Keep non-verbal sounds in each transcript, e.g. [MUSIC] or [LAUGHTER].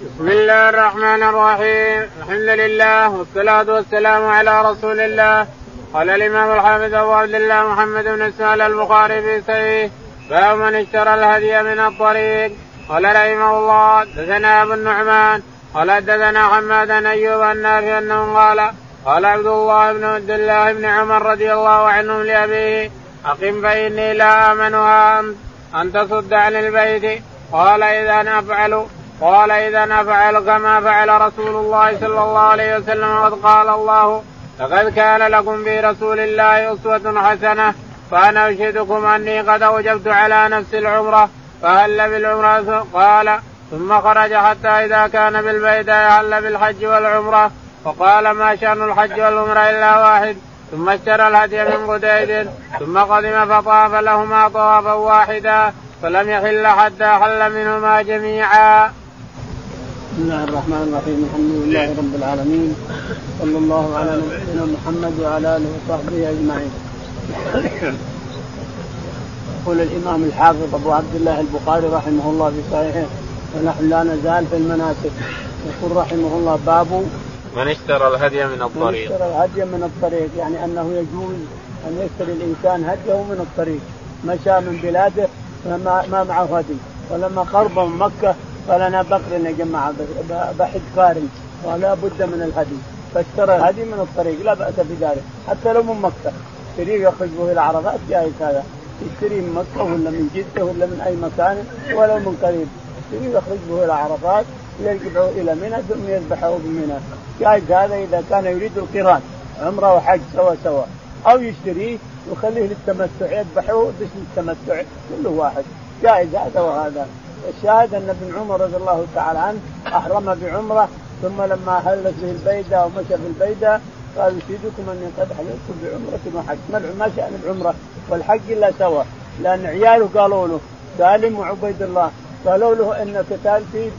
بسم الله الرحمن الرحيم الحمد لله والصلاة والسلام على رسول الله قال الإمام الحافظ أبو عبد الله محمد بن إسماعيل البخاري في صحيح باب من اشترى الهدي من الطريق قال رحمه الله دثنا أبو النعمان قال دثنا حماد بن أيوب النافع أنه قال قال عبد الله بن عبد الله بن عمر رضي الله عنهم لأبيه أقم فإني لا آمنها أن تصد عن البيت قال إذا أفعل قال إذا أفعل كما فعل رسول الله صلى الله عليه وسلم وقد قال الله لقد كان لكم في رسول الله أسوة حسنة فأنا أشهدكم أني قد أوجبت على نفس العمرة فهل بالعمرة قال ثم خرج حتى إذا كان بالبيت هل بالحج والعمرة وقال ما شأن الحج والعمرة إلا واحد ثم اشترى الهدي من قديد ثم قدم فطاف لهما طوافا واحدا فلم يحل حتى حل منهما جميعا. بسم الله الرحمن الرحيم. الحمد لله رب العالمين. صلى الله على نبينا محمد وعلى آله وصحبه أجمعين. يقول الإمام الحافظ أبو عبد الله البخاري رحمه الله في صحيحه ونحن لا نزال في المناسك. يقول رحمه الله باب من اشترى الهدي من الطريق. من اشترى الهدي من الطريق يعني أنه يجوز أن يشتري الإنسان هديه من الطريق. مشى من بلاده ما, ما معه هدي. ولما قرب من مكة قال أنا بقر يا جماعة بحج قارن ولا بد من الهدي. فاشترى الهدي من الطريق لا بأس بذلك حتى لو من مكة. يشتريه يخرج به إلى عرفات جائز هذا يشتري من مكة ولا من جدة ولا من أي مكان ولو من قريب. يشتريه يخرج به إلى عرفات ويرجعه إلى منى ثم يذبحه بمنى جائز هذا إذا كان يريد القران عمرة وحج سوا سوا. أو يشتريه ويخليه للتمتع يذبحه باسم التمتع كله واحد. جائز هذا وهذا. الشاهد أن ابن عمر رضي الله تعالى عنه أحرم بعمرة ثم لما حلت به البيدة ومشى في البيدة قال اشهدكم اني قد حللت بعمرة وحج ما شأن العمرة والحج إلا سوا. لأن عياله قالوا له سالم وعبيد الله قالوا له إن قتال في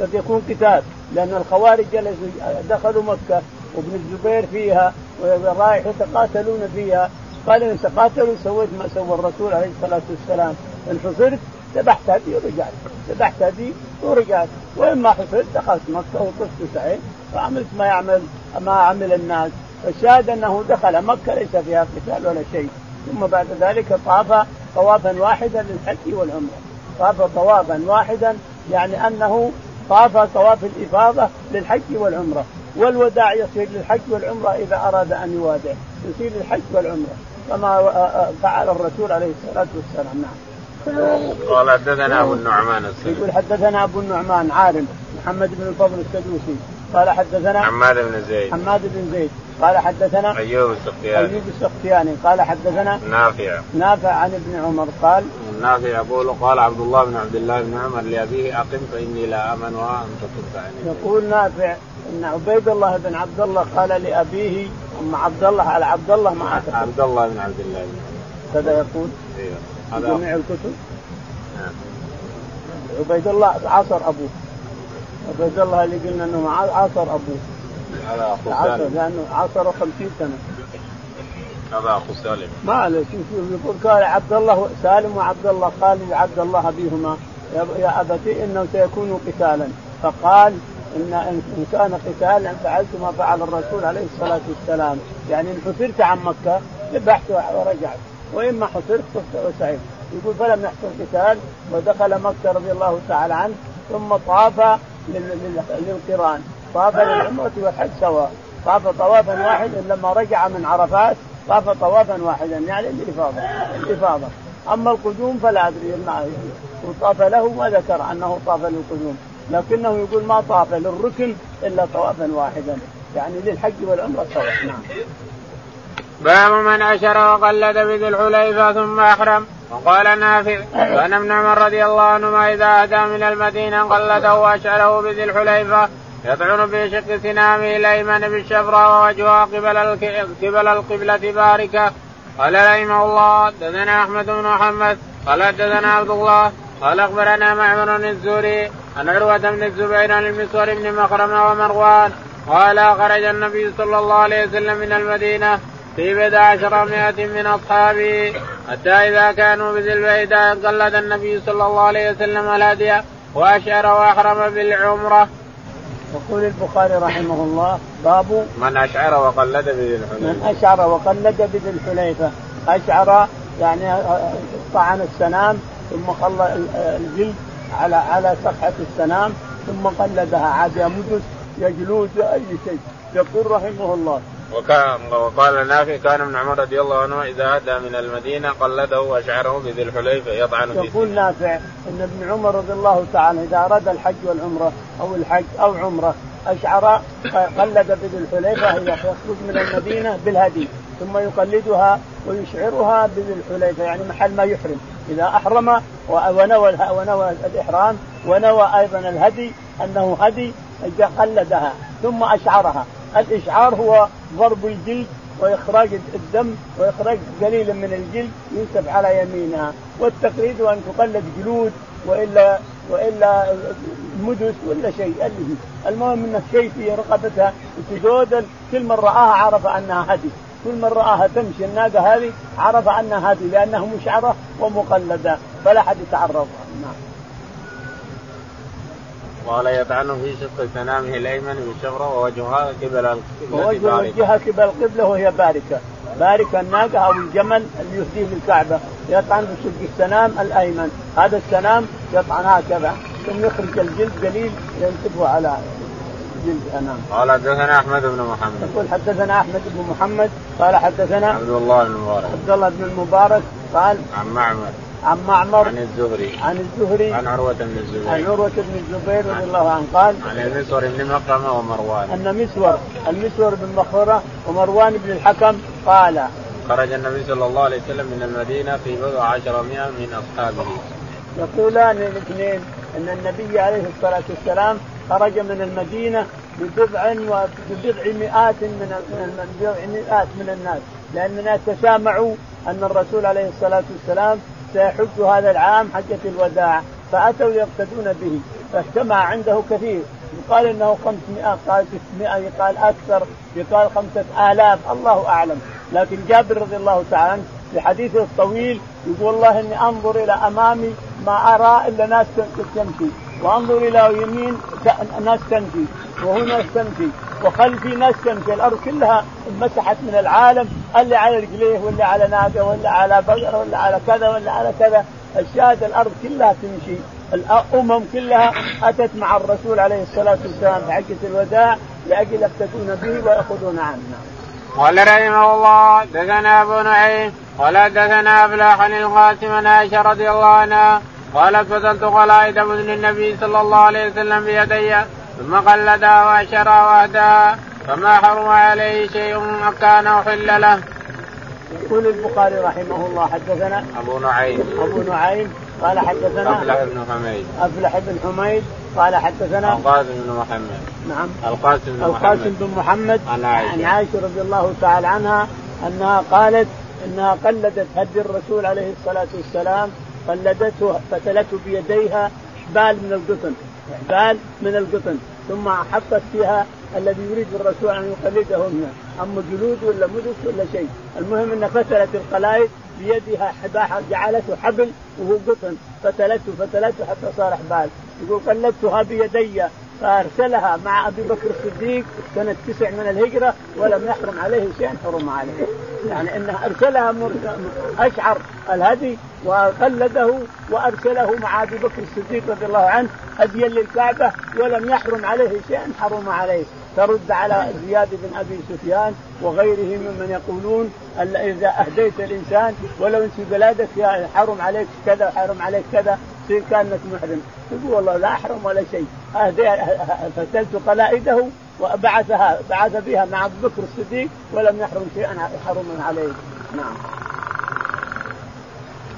قد يكون قتال لأن الخوارج جلسوا دخلوا مكة وابن الزبير فيها ورايح يتقاتلون فيها. قال إن تقاتلوا سويت ما سوى الرسول عليه الصلاة والسلام. ان حصرت ذبحت هدي ورجعت. ذبحت هدي ورجعت. وين ما حصلت دخلت مكة وطفت سعيد وعملت ما يعمل ما عمل الناس. فالشاهد أنه دخل مكة ليس فيها قتال ولا شيء. ثم بعد ذلك طاف طوافا واحدا للحج والعمرة. طاف طوافا واحدا يعني أنه طاف طواف الإفاضة للحج والعمرة. والوداع يصير للحج والعمرة إذا أراد أن يوادع. يصير للحج والعمرة. كما فعل الرسول عليه الصلاة والسلام. نعم. قال حدثنا أبو النعمان السلمي يقول حدثنا أبو النعمان عارم محمد بن الفضل السدوسي. قال حدثنا حماد بن زيد. حماد بن زيد. قال حدثنا أيوب السختياني. أيوب السختياني. قال حدثنا نافع. نافع عن ابن عمر. قال نافع يقول قال عبد الله بن عبد الله بن عمر لأبيه أقم فإني لا ان تصد عني يقول نافع إن عبيد الله بن عبد الله قال لأبيه أم عبد الله على عبد الله ما عبد الله بن عبد الله كذا يقول؟ أيوه. جميع الكتب. نعم. عبيد الله عصر أبوه. عبيد الله اللي قلنا إنه عصر أبوه. هذا أخو سالم. لأنه عصر 50 سنة. هذا أخو سالم. ما عليه. شوف يقول قال عبد الله سالم وعبد الله قال لعبد الله أبيهما يا أبتي إنه سيكون قتالا. فقال ان ان كان قتالا فعلت ما فعل الرسول عليه الصلاة والسلام. يعني إن حسرت عن مكة ذبحت ورجعت. وإما حصرت وسعيد يقول فلم يحصل قتال ودخل مكة رضي الله تعالى عنه ثم طاف للقران. طاف للعمرة والحج سواء. طاف طوافا واحدا لما رجع من عرفات طاف طوافا واحدا. يعني الافاضه الافاضه أما القدوم فلا أدري وطاف له ما ذكر أنه طاف للقدوم. لكنه يقول ما طاف للركن إلا طوافا واحدا. يعني للحج والعمرة سواء. نعم. باب من عشر وقلد بذي الحليفه ثم أحرم. وقال نافع كان ابن عمر رضي الله عنهما إذا أتى من المدينة قلده وأشعره بذي الحليفه يطعن في شق سنامه الايمن بالشفرة ووجهها قبل قبل القبلة باركة. قال رحمه الله دثنا أحمد بن محمد. قال دثنا عبد الله. قال أخبرنا معمر الزوري عن عروة بن الزبير عن المسور بن مخرمة ومروان. قال خرج النبي صلى الله عليه وسلم من المدينة في بضع عشرمائة من أصحابه حتى إذا كانوا بذي البيداء قلد النبي صلى الله عليه وسلم الهدي واشعر وأحرم بالعمرة. يقول البخاري رحمه الله باب من أشعر وقلد بذي الحليفة. من أشعر وقلد بذي الحليفة، أشعر يعني طعن السنام ثم خلى الجلد على على صفحة السنام ثم قلدها عاد يمدس يجلود أي شيء يقول رحمه الله وقال نافع كان ابن عمر رضي الله عنه إذا أتى من المدينة قلده وأشعره بذي الحليفة يطعن فيه. يقول نافع إن ابن عمر رضي الله تعالى إذا أراد الحج والعمرة أو الحج أو عمرة أشعر قلد بذي الحليفة يخرج من المدينة بالهدي ثم يقلدها ويشعرها بذي الحليفة يعني محل ما يحرم إذا أحرم ونوى ونوى الإحرام ونوى أيضا الهدي أنه هدي قلدها ثم أشعرها الإشعار هو ضرب الجلد وإخراج الدم وإخراج قليل من الجلد ينسب على يمينها. والتقليد أن تقلد جلود والا وإلا مدس ولا شيء. المهم إن الشيء في رقبتها تزود كل من رآها عرف أنها هدي. كل من رآها تمشي الناقة هذه عرف أنها هدي لأنها مشعرة ومقلدة. فلا حد يتعرض. نعم. قال يطعن في شق سنامه الأيمن بالشفره ووجهها قبل القبله وجهها قبل القبلة وهي باركة. باركة الناقة أو الجمل اللي يهديه للكعبه يطعن بشق السنام الأيمن. هذا السنام يطعن هكذا. ثم يخرج الجلد قليل ينسبه على جلد. قال حدثنا أحمد بن محمد. يقول حدثنا أحمد بن محمد. قال حدثنا عبد الله بن المبارك. عبد الله بن المبارك. قال عن معمر. عن معمر عن الزهري. عن الزهري عن عروة بن الزبير. عن عروة بن الزبير رضي الله عنه. قال عن المسور بن مخرمة ومروان. أن مسور المسور بن مخرمة ومروان بن الحكم قال خرج النبي صلى الله عليه وسلم من المدينة في بضع عشرمائة من أصحابه. يقولان الاثنين أن النبي عليه الصلاة والسلام خرج من المدينة ببضع وبضع مئات من بضع مئات من الناس. لأن الناس تسامعوا أن الرسول عليه الصلاة والسلام سيحج هذا العام حجة الوداع فأتوا يقتدون به فاجتمع عنده كثير. يقال إنه 500 قال 600 يقال أكثر يقال خمسة آلاف الله أعلم. لكن جابر رضي الله تعالى عنه في حديثه الطويل يقول والله إني أنظر إلى أمامي ما أرى إلا ناس تمشي. وانظر إلى يمين ناس تمشي وهنا تمشي وخلفي ناس تمشي الأرض كلها انمسحت من العالم اللي على رجليه ولا على ناقه ولا على بقره ولا على كذا ولا على كذا الشاهد الأرض كلها تمشي الامم كلها اتت مع الرسول عليه الصلاه والسلام في حجه الوداع لاجل يقتدون به وياخذون عنه قال رحمه الله دثنا ابو نعيم قال دثنا افلاح عن القاسم عائشه رضي الله عنها قالت فصلت قلائد بن النبي صلى الله عليه وسلم بيدي ثم قلدها واشرها واهداها فما حرم عليه شيء كان أحل له. يقول البخاري رحمه الله حدثنا أبو نعيم. أبو نعيم قال حدثنا أفلح بن حميد. أفلح بن حميد قال حدثنا القاسم بن محمد. نعم. القاسم بن محمد. القاسم بن محمد عن عائشة. عن عائشة رضي الله تعالى عنها أنها قالت أنها قلدت هدي الرسول عليه الصلاة والسلام قلدته فتلته بيديها حبال من القطن حبال من القطن ثم حطت فيها الذي يريد الرسول أن يقلده هنا أما جلود ولا مدس ولا شيء. المهم ان فتلت القلائد بيدها حباحة جعلته حبل وهو قطن. فتلته فتلته حتى صار حبال يقول قلدتها بيدي فارسلها مع أبي بكر الصديق سنة تسع من الهجرة ولم يحرم عليه شيء حرم عليه. يعني إنه أرسلها أشعر الهدي وقلده وأرسله مع أبي بكر الصديق رضي الله عنه هديا للكعبة ولم يحرم عليه شيء حرم عليه. ترد على زياد بن أبي سفيان وغيره ممن يقولون إذا أهديت الإنسان ولو أنت بلادك حرم عليك كذا حرم عليك كذا. تصير كانك محرم. تقول والله لا أحرم ولا شيء. فتلت قلائده وبعثها بعث بها مع أبو بكر الصديق ولم يحرم شيئا حرم عليه. نعم.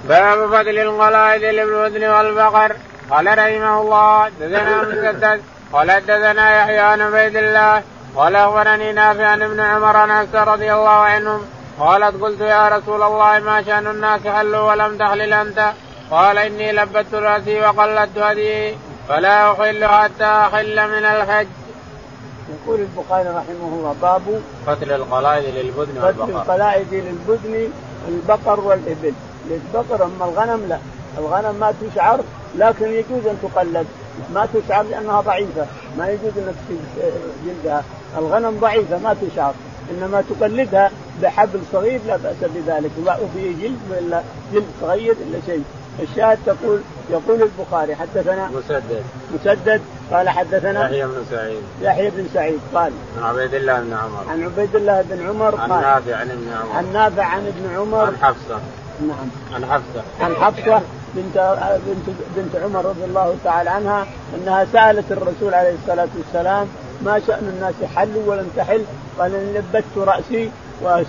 باب فضل القلائد للودن والبقر. قال رحمه الله دثنا مسدد. قال حدثنا يحيى عن عبيد الله. قال أخبرني نافع عن ابن عمر عن رضي الله عنهم. قالت قلت يا رسول الله ما شأن الناس حلوا ولم تحلل أنت؟ قال إني لبت رأسي وقلدت هدي فلا احل حتى أحل من الحج. يقول البخاري رحمه الله باب قتل القلائد للبدن والبقر. قتل القلائد للبدن البقر والإبل، للبقر أما الغنم لا، الغنم ما تشعر لكن يجوز أن تقلد. ما تشعر لأنها ضعيفة ما يجوز إنك جلدها. الغنم ضعيفة ما تشعر. إنما تقلدها بحبل صغير لا بأس بذلك. وفي جلد ولا جلد صغير إلا شيء. الشاهد تقول يقول البخاري حدثنا مسدد. مسدد قال حدثنا يحيى بن سعيد. يحيى بن سعيد قال عن عبيد الله بن عمر. عن عبيد الله بن عمر عن قال نافع عن ابن عمر. عن نافع عن ابن عمر. عن حفصة. نعم. عن حفصة. عن حفصة بنت بنت بنت عمر رضي الله تعالى عنها أنها سألت الرسول عليه الصلاة والسلام ما شأن الناس حلوا ولم تحل؟ قال إن لبت رأسي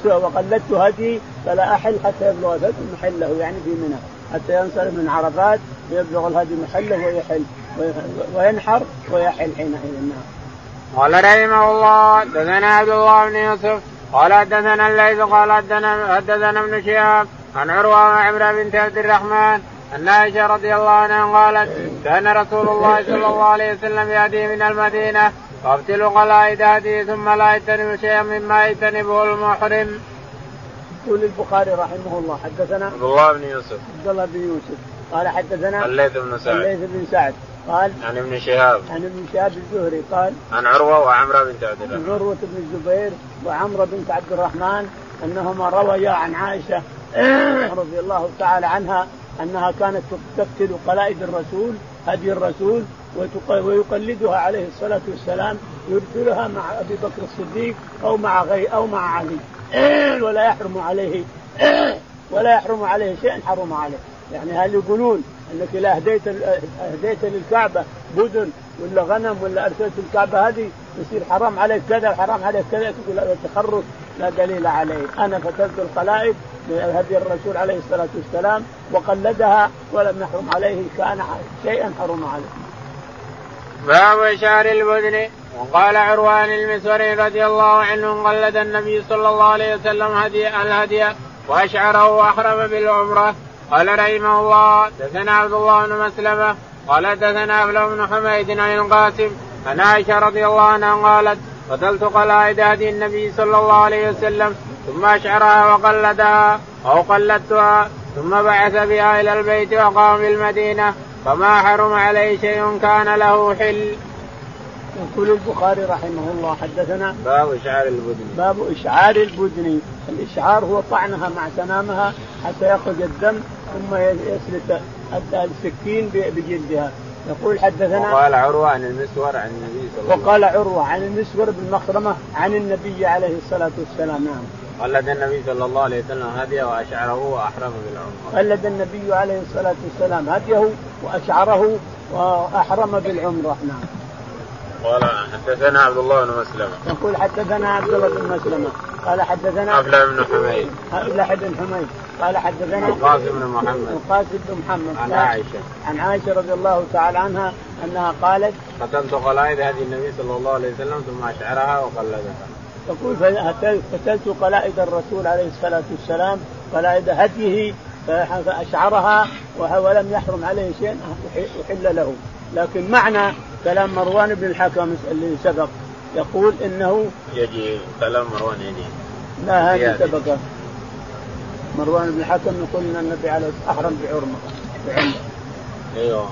وقلدت هدي فلا أحل حتى يبلغ محله. يعني في منى. حتى ينصرف من عرفات ويبلغ الهدي محله ويحل وينحر ويحل حينئذ نعم. قال رحمه الله حدثنا عبد الله بن يوسف قال حدثنا الليث قال حدثنا ابن شهاب عن عروة وعمره بنت عبد الرحمن ان عائشة رضي الله عنها قالت كان رسول الله صلى الله عليه وسلم ياتي من المدينة فابتل قلائد هدي ثم لا يجتنب شيئا مما يجتنبه المحرم. يقول البخاري رحمه الله حدثنا عبد الله بن يوسف. عبد الله بن يوسف. قال حدثنا الليث بن سعد. الليث بن سعد. قال عن ابن شهاب. عن ابن شهاب الزهري. قال عن عروة وعمرة بنت عبد الرحمن عروة بن الزبير وعمرة بنت عبد الرحمن أنهما رويا عن عائشة [COUGHS] رضي الله تعالى عنها أنها كانت تفتل قلائد الرسول هدي الرسول ويقلدها عليه الصلاة والسلام يرسلها مع أبي بكر الصديق أو مع غير أو مع علي. ولا يحرم عليه. ولا يحرم عليه شيء حرم عليه. يعني هل يقولون إنك إذا اهديت اهديت للكعبة بدن ولا غنم ولا أرسلت الكعبة هذه يصير حرام عليك كذا حرام عليك كذا تقول هذا تخرص لا دليل عليه. أنا فتلت القلائد هدي الرسول عليه الصلاة والسلام وقلدها ولم يحرم عليه كان شيئا حرم عليه. باب شعر البدن؟ وقال عروان المسوري رضي الله عنه قلد النبي صلى الله عليه وسلم هدي الهدي وأشعره واحرم بالعمرة قال رحمه الله دثنا عبد الله بن مسلمة قال دثنا ابن بن حميد عن القاسم عن عائشة رضي الله عنها قالت قتلت قلائد هدي النبي صلى الله عليه وسلم ثم أشعرها وقلدها أو قلدتها ثم بعث بها إلى البيت وقام بالمدينة فما حرم عليه شيء كان له حل. يقول البخاري رحمه الله حدثنا باب إشعار البدن. باب إشعار البدن. الإشعار هو طعنها مع سنامها حتى يخرج الدم ثم يسلت السكين بجلدها. يقول حدثنا وقال عروة عن المسور عن النبي صلى الله عليه وسلم. وقال عروة عن المسور بن مخرمة عن النبي عليه الصلاة والسلام. نعم. قلد النبي صلى الله عليه وسلم هديه وأشعره وأحرم بالعمرة. قلد النبي عليه الصلاة والسلام هديه وأشعره وأحرم بالعمرة. نعم. قال حدثنا عبد الله بن مسلمة. يقول حدثنا عبد الله بن مسلمة قال حدثنا أبلة بن حميد. أبلة بن حميد قال حدثنا القاسم بن محمد. القاسم بن محمد. عن عائشة. عن عائشة رضي الله تعالى عنها أنها قالت قتلت قلائد هدي النبي صلى الله عليه وسلم ثم أشعرها وقلدها. تقول قتلت قلائد الرسول عليه الصلاة والسلام قلائد هديه فأشعرها ولم يحرم عليه شيء أحل له لكن معنى كلام مروان بن الحكم اللي سبق يقول إنه يجي كلام مروان يجي لا هذه سبقة. مروان بن الحكم يقول إن النبي عليه أحرم بعرمه بعمره أيوه.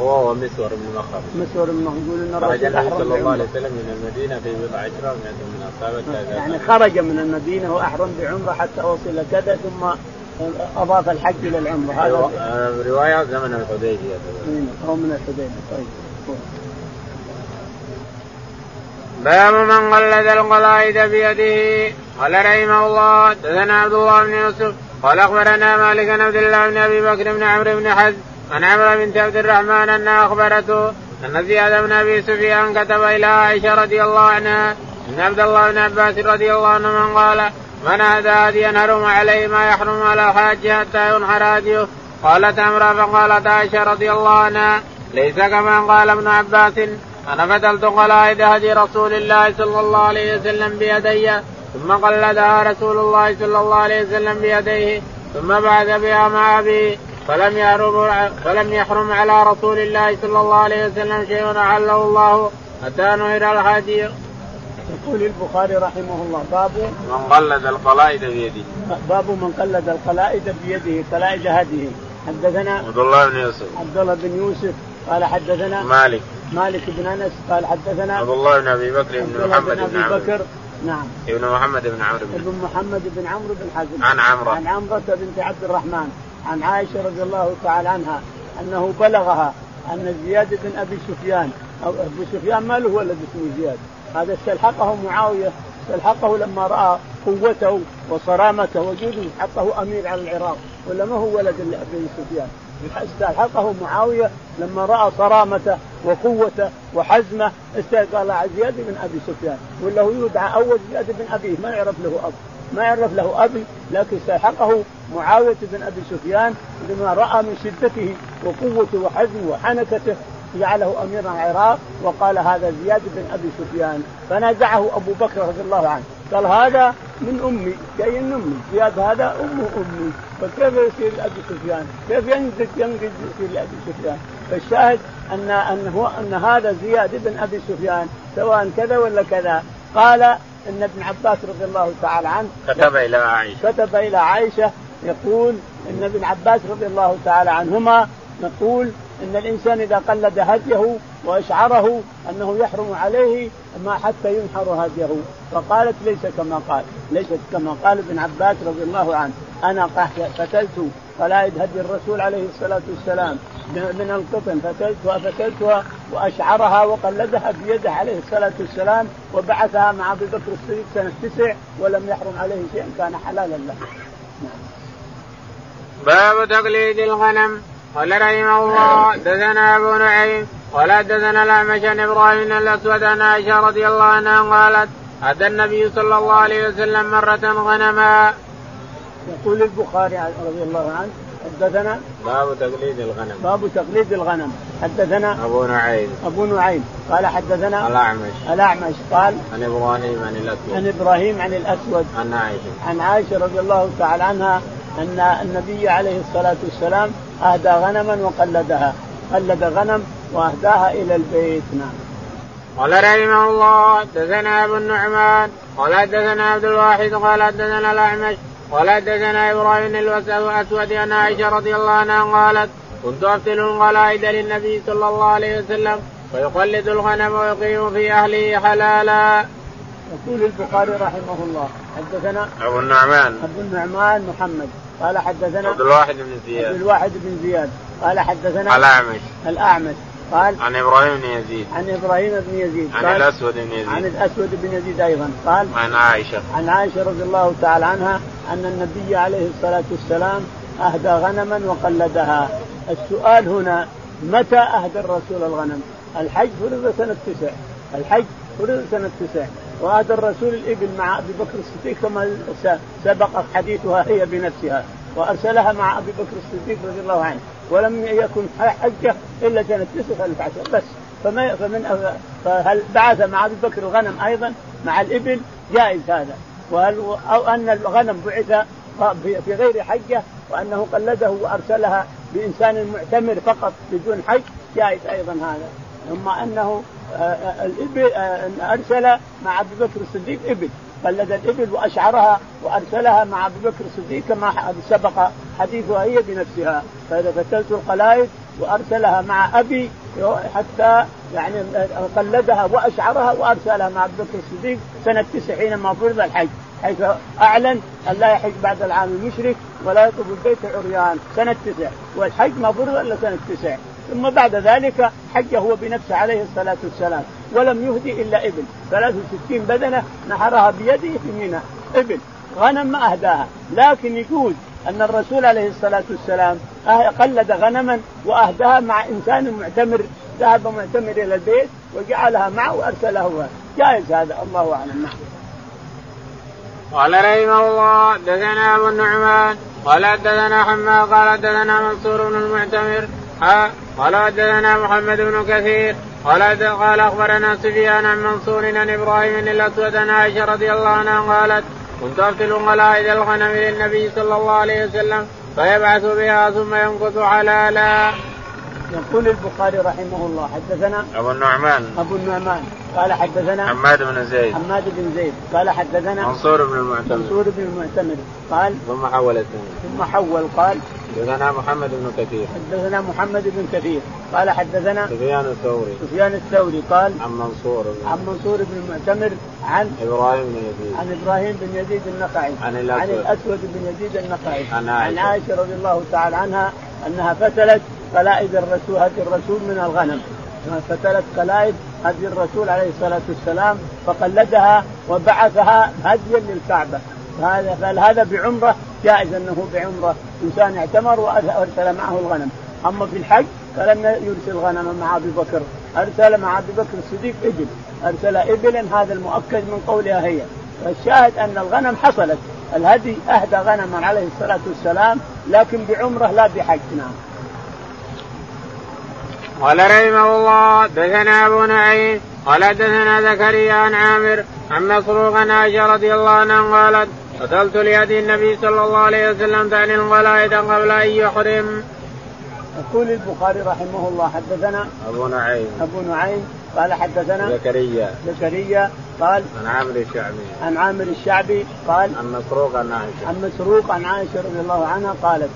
هو ومسور بن مخرم مسور بن مخرم يقول إن خرج النبي صلى الله عليه وسلم من المدينة في بضع عشرة ومئة من اصحابه يعني خرج من المدينة وأحرم بعمرة حتى وصل كذا ثم أضاف الحج إلى العمرة. هذا أيوة. رواية زمن الحديبية. هو من الحديبية. طيب. باب من قلد القلائد بيده. قال رحمه الله حدثنا عبد الله بن يوسف قال أخبرنا مالك بن عبد الله بن أبي بكر بن عمرو بن حزم عن عمرو بنت عبد الرحمن انها أخبرته أن زياد بن أبي سفيان كتب إلى عائشة رضي الله عنها أن عبد الله بن عباس رضي الله عنه قال من هدى هديا حرم عليه ما يحرم على الحاج حتى ينحر هديه قالت امرا فقالت عائشة رضي الله عنها ليس كما قال ابن عباس أنا فتلت قلائد هدي رسول الله صلى الله عليه وسلم بيدي ثم قلدها رسول الله صلى الله عليه وسلم بيديه ثم بعث بها مع أبي فلم يحرم فلم يحرم على رسول الله صلى الله عليه وسلم شيء أحله الله حتى نهر الهدي. يقول البخاري رحمه الله باب من قلد القلائد بيده. باب من قلد القلائد بيده قلائد هديه حدثنا عبد الله بن يوسف. عبد الله بن يوسف قال حدثنا مالك. مالك بن أنس قال حدثنا عبد الله بن أبي بكر بن محمد بن, أبي بكر نعم. ابن محمد بن عمرو بن. ابن محمد بن عمرو بن حزم عن عمرو عن عمرة بنت عبد الرحمن عن عائشة رضي الله تعالى عنها أنه بلغها أن زياد بن أبي سفيان أو أبو سفيان ما له ولد اسمه زياد؟ هذا استلحقه معاوية استلحقه لما رأى قوته وصرامته وجوده حطه أمير على العراق. ولا ما هو ولد لأبي سفيان. استلحقه معاوية لما رأى صرامته وقوته وحزمه قال زياد بن أبي سفيان. ولا هو يدعى أول زياد بن أبيه ما يعرف له أب. ما يعرف له أبي لكن استحقه معاوية بن أبي سفيان لما رأى من شدته وقوته وحزمه وحنكته جعله أميرا العراق وقال هذا زياد بن أبي سفيان. فنازعه أبو بكر رضي الله عنه. قال هذا من أمي. جاي من أمي. زياد هذا امه أمي. فكيف يصير ابي سفيان؟ كيف ينزل ينقذ يصير لأبي سفيان؟ فالشاهد ان أن هو أن هذا زياد بن أبي سفيان سواء كذا ولا كذا. قال إن ابن عباس رضي الله تعالى عنه كتب إلى عائشة. كتب إلى عائشة يقول إن ابن عباس رضي الله تعالى عنهما نقول إن الإنسان إذا قلد هديه وأشعره أنه يحرم عليه ما حتى ينحر هديه. فقالت ليس كما قال ليست كما قال ابن عباس رضي الله عنه أنا فتلت قلائد هدي الرسول عليه الصلاة والسلام. من القطن فتلتها فتلتها وأشعرها وقلدها بيده عليه الصلاة والسلام وبعثها مع أبي بكر الصديق سنة تسع ولم يحرم عليه شيء كان حلالا له. باب تقليد الغنم. قال رحمه الله دثنا أبو نعيم ولا دثنا الأعمش عن إبراهيم الأسود عن عائشة رضي الله عنها قالت أتى النبي صلى الله عليه وسلم مرة غنما. يقول البخاري رضي الله عنه حدثنا باب تقليد الغنم. باب تقليد الغنم. حدثنا أبو نعيم. أبو نعيم. قال حدثنا الأعمش. الأعمش. قال عن إبراهيم عن الأسود. عن إبراهيم عن الأسود. عن عائشة. عن عائشة رضي الله تعالى عنها أن النبي عليه الصلاة والسلام اهدى غنما وقلدها. قلد غنم وأهداها إلى البيت. نعم. قال رحمه الله حدثنا أبو النعمان قال حدثنا عبد الواحد قال حدثنا الأعمش قال حدثنا إبراهيم الأسود عن عائشة رضي الله عنها قالت كنت افتل القلائد للنبي صلى الله عليه وسلم ويقلد الغنم ويقيم في أهله حلالا. يقول البخاري رحمه الله. حدثنا أبو النعمان. أبو النعمان محمد. قال حدثنا عبد الواحد بن زياد. عبد الواحد بن زياد. قال حدثنا الأعمش. الأعمش. قال عن إبراهيم بن يزيد. عن إبراهيم بن يزيد. عن الأسود بن يزيد. عن الأسود بن يزيد أيضا. قال عن عائشة. عن عائشة رضي الله تعالى عنها أن النبي عليه الصلاة والسلام أهدى غنما وقلدها. السؤال هنا متى أهدى الرسول الغنم؟ الحج فرض سنة تسع. الحج فرض سنة تسع. وهذا الرسول الإبل مع أبي بكر الصديق كما سبق حديثها هي بنفسها وأرسلها مع أبي بكر الصديق رضي الله عنه ولم يكن حجة إلا سنة 19 بس فما فمن فهل بعث مع أبي بكر الغنم أيضا؟ مع الإبل جائز هذا. وهل أو أن الغنم بعث في غير حجة وأنه قلده وأرسلها بإنسان معتمر فقط بدون حج جائز أيضا هذا. ثم أنه آه، آه، الإبل آه، أرسل مع أبي بكر الصديق إبل قلد الإبل وأشعرها وأرسلها مع أبي بكر الصديق كما سبق حديثها هي بنفسها. فتلت القلائد وأرسلها مع أبي حتى يعني قلدها وأشعرها وأرسلها مع أبي بكر الصديق سنة تسع حينما فرض الحج حيث أعلن أن لا يحج بعد العام المشرك ولا يطوف البيت عريان. سنة تسع والحج ما فرض إلا سنة تسع. ثم بعد ذلك حج هو بنفسه عليه الصلاة والسلام ولم يهدي إلا إبل. 63 بدنة نحرها بيده في منى. إبل غنم ما أهداها. لكن يجوز أن الرسول عليه الصلاة والسلام أه- قلد غنما وأهداها مع إنسان معتمر ذهب معتمر إلى البيت وجعلها معه وأرسله جائز هذا الله أعلم. نعم. قال رحمه الله دثنا أبو النعمان قال دثنا حماد قال دثنا منصور بن المعتمر ها؟ قال حدثنا محمد بن كثير. قال قال أخبرنا سفيان عن منصور عن إبراهيم الأسود عن عائشة رضي الله عنها قالت كنت افتل غلائد الغنم للنبي صلى الله عليه وسلم فيبعث بها ثم ينقض حلالا. يقول البخاري رحمه الله حدثنا أبو النعمان. أبو النعمان. قال حدثنا حماد بن زيد. حماد بن زيد. قال حدثنا منصور بن المعتمر. منصور بن المعتمر. قال ثم حول ثم حول قال حدثنا محمد بن كثير. حدثنا محمد بن كثير. قال حدثنا سفيان الثوري. سفيان الثوري قال عن منصور عن منصور بن المعتمر عن إبراهيم بن يزيد. عن إبراهيم بن يزيد النخعي. عن الاسود عن الأسود. بن يزيد النخعي. عن عائشه, عن عائشة. رضي الله تعالى عنها أنها فتلت قلائد الرسول هدي الرسول من الغنم. فتلت قلائد هدي الرسول عليه الصلاة والسلام فقلدها وبعثها هديا للكعبة. هذا فهذا بعمرة جائز أنه بعمرة. إنسان اعتمر وارسل معه الغنم. أما في الحج فلم يرسل غنما مع أبي بكر. أرسل مع أبي بكر الصديق إبل. أرسل ابلا هذا المؤكد من قولها هي. والشاهد أن الغنم حصلت. الهدي أهدى غنما عليه الصلاة والسلام لكن بعمرة لا بحج نعم. قال رحمه الله دثنا أبو نعيم قال دثنا زكريا عن عامر عن مسروق عائشة رضي الله عنها قالت قتلت لهدي النبي صلى الله عليه وسلم تعني الغلائد قبل أن يحرم. يقول البخاري رحمه الله حدثنا أبو نعيم. أبو نعيم قال حدثنا زكريا. زكريا قال عن عامر الشعبي. عن عامر الشعبي قال عن مسروق عن عائشة. عن مسروق عن عائشة رضي الله عنها قالت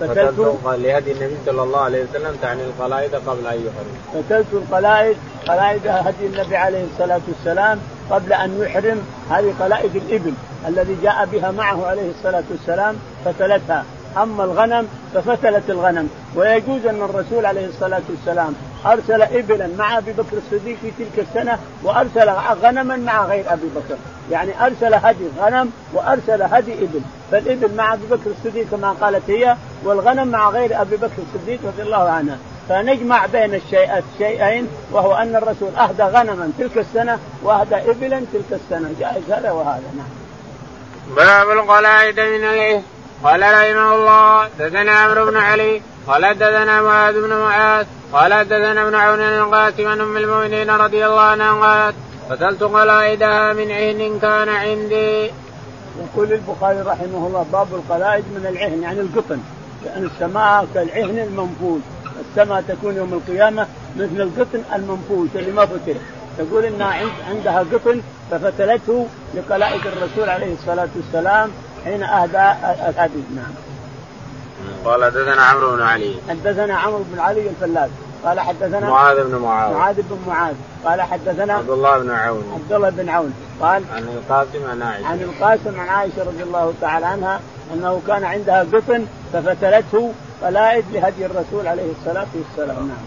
فتلت لهدي النبي صلى الله عليه وسلم تعني القلائد قبل أن يحرم. فتلت القلائد قلائد هدي النبي عليه الصلاة والسلام قبل أن يحرم هذه قلائد الإبل. الذي جاء بها معه عليه الصلاة والسلام فتلتها. أما الغنم ففتلت الغنم. ويجوز أن الرسول عليه الصلاة والسلام أرسل إبلا مع أبي بكر الصديق في تلك السنة وأرسل غنما مع غير أبي بكر، يعني أرسل هدي غنم وأرسل هدي إبل، فالإبل مع أبي بكر الصديق كما قالت هي والغنم مع غير أبي بكر الصديق رضي الله عنها، فنجمع بين الشيئين وهو أن الرسول أهدى غنما تلك السنة وأهدى إبلا تلك السنة، جائز هذا وهذا نعم. باب القلائد من الايه قال رحمه الله دثنا عمرو بن علي قال دثنا معاذ بن معاذ قال دثنا ابن عون القاسم عن أم المؤمنين رضي الله عنها قالت قتلت قلائدها من عهن كان عندي. يقول البخاري رحمه الله باب القلائد من العهن يعني القطن لأن السماء كالعهن المنفوذ. السماء تكون يوم القيامة مثل القطن المنفوذ اللي ما فتل تقول إنها عندها قطن ففتلته لقلائد الرسول عليه الصلاة والسلام حين اهدى الهدي. نعم. قال حدثنا عمرو بن علي. حدثنا عمرو بن علي الفلاس. قال حدثنا معاذ بن معاذ. معاذ بن معاذ. قال حدثنا عبد الله بن عون. عبد الله بن عون. قال عن القاسم عن عائشة. عن القاسم عن عائشة رضي الله تعالى عنها أنه كان عندها قطن ففتلته قلائد لهدي الرسول عليه الصلاة والسلام. نعم.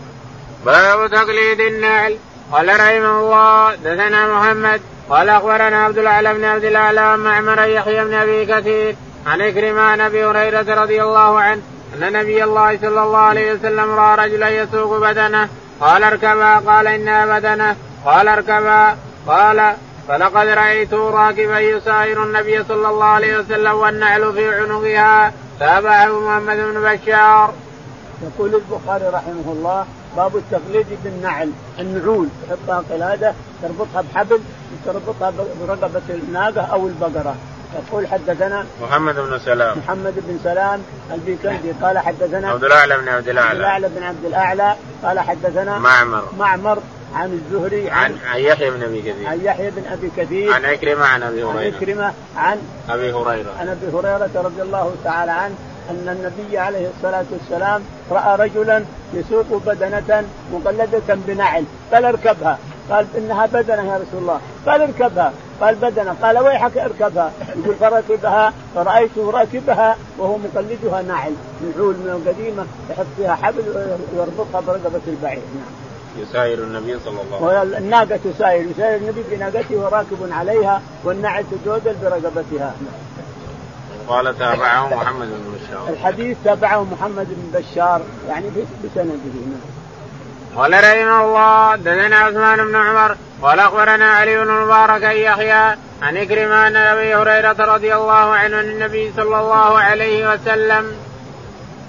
باب تقليد النعل. قال رحمه الله دثنا محمد قال أخبرنا عبد الاعلى بن عبد الاعلى معمر يحيى بن أبي كثير عن إكرمة عن أبي هريرة رضي الله عنه أن نبي الله صلى الله عليه وسلم رأى رجلا يسوق بدنه قال اركبا قال إنها بدنه قال اركبا قال فلقد رأيته راكبا يسائر النبي صلى الله عليه وسلم والنعل في عنقها تابعه محمد بن بشار. يقول البخاري رحمه الله باب التقليد بالنعل النعول تحطها قلاده تربطها بحبل تربطها برقبة الناقة أو البقرة. يقول حدثنا محمد بن سلام. محمد بن سلام البيكندي قال حدثنا عبد الأعلى بن عبد الأعلى. عبد الأعلى بن عبد الأعلى قال حدثنا معمر. معمر عن الزهري عن, عن يحيى بن أبي كثير. عن يحيى بن أبي كثير. عن عكرمه عن أبي هريرة. عن عكرمه عن أبي هريرة. عن أبي هريرة رضي الله تعالى عنه أن النبي عليه الصلاة والسلام رأى رجلا يسوق بدنة مقلدة بنعل قال اركبها. قال إنها بدنة يا رسول الله. قال اركبها. قال بدنة. قال ويحك اركبها. يقول فركبها. فرأيته راكبها. وهو مقلدها نعل نعول من القديمه يحط فيها حبل ويربطها برقبة البعير. نعم. يساير النبي صلى الله عليه وسلم. الناقة تساير يساير النبي بناقته وراكب عليها والنعل تجودل برقبتها. قال تابعه محمد بن بشار. الحديث تابعه محمد بن بشار يعني بسنده نعم قال رحمه الله دثنا عثمان بن عمر قال أخبرنا علي بن المبارك ان يحيى عن إكرمة عن أبي هريرة رضي الله عنه عن النبي صلى الله عليه وسلم.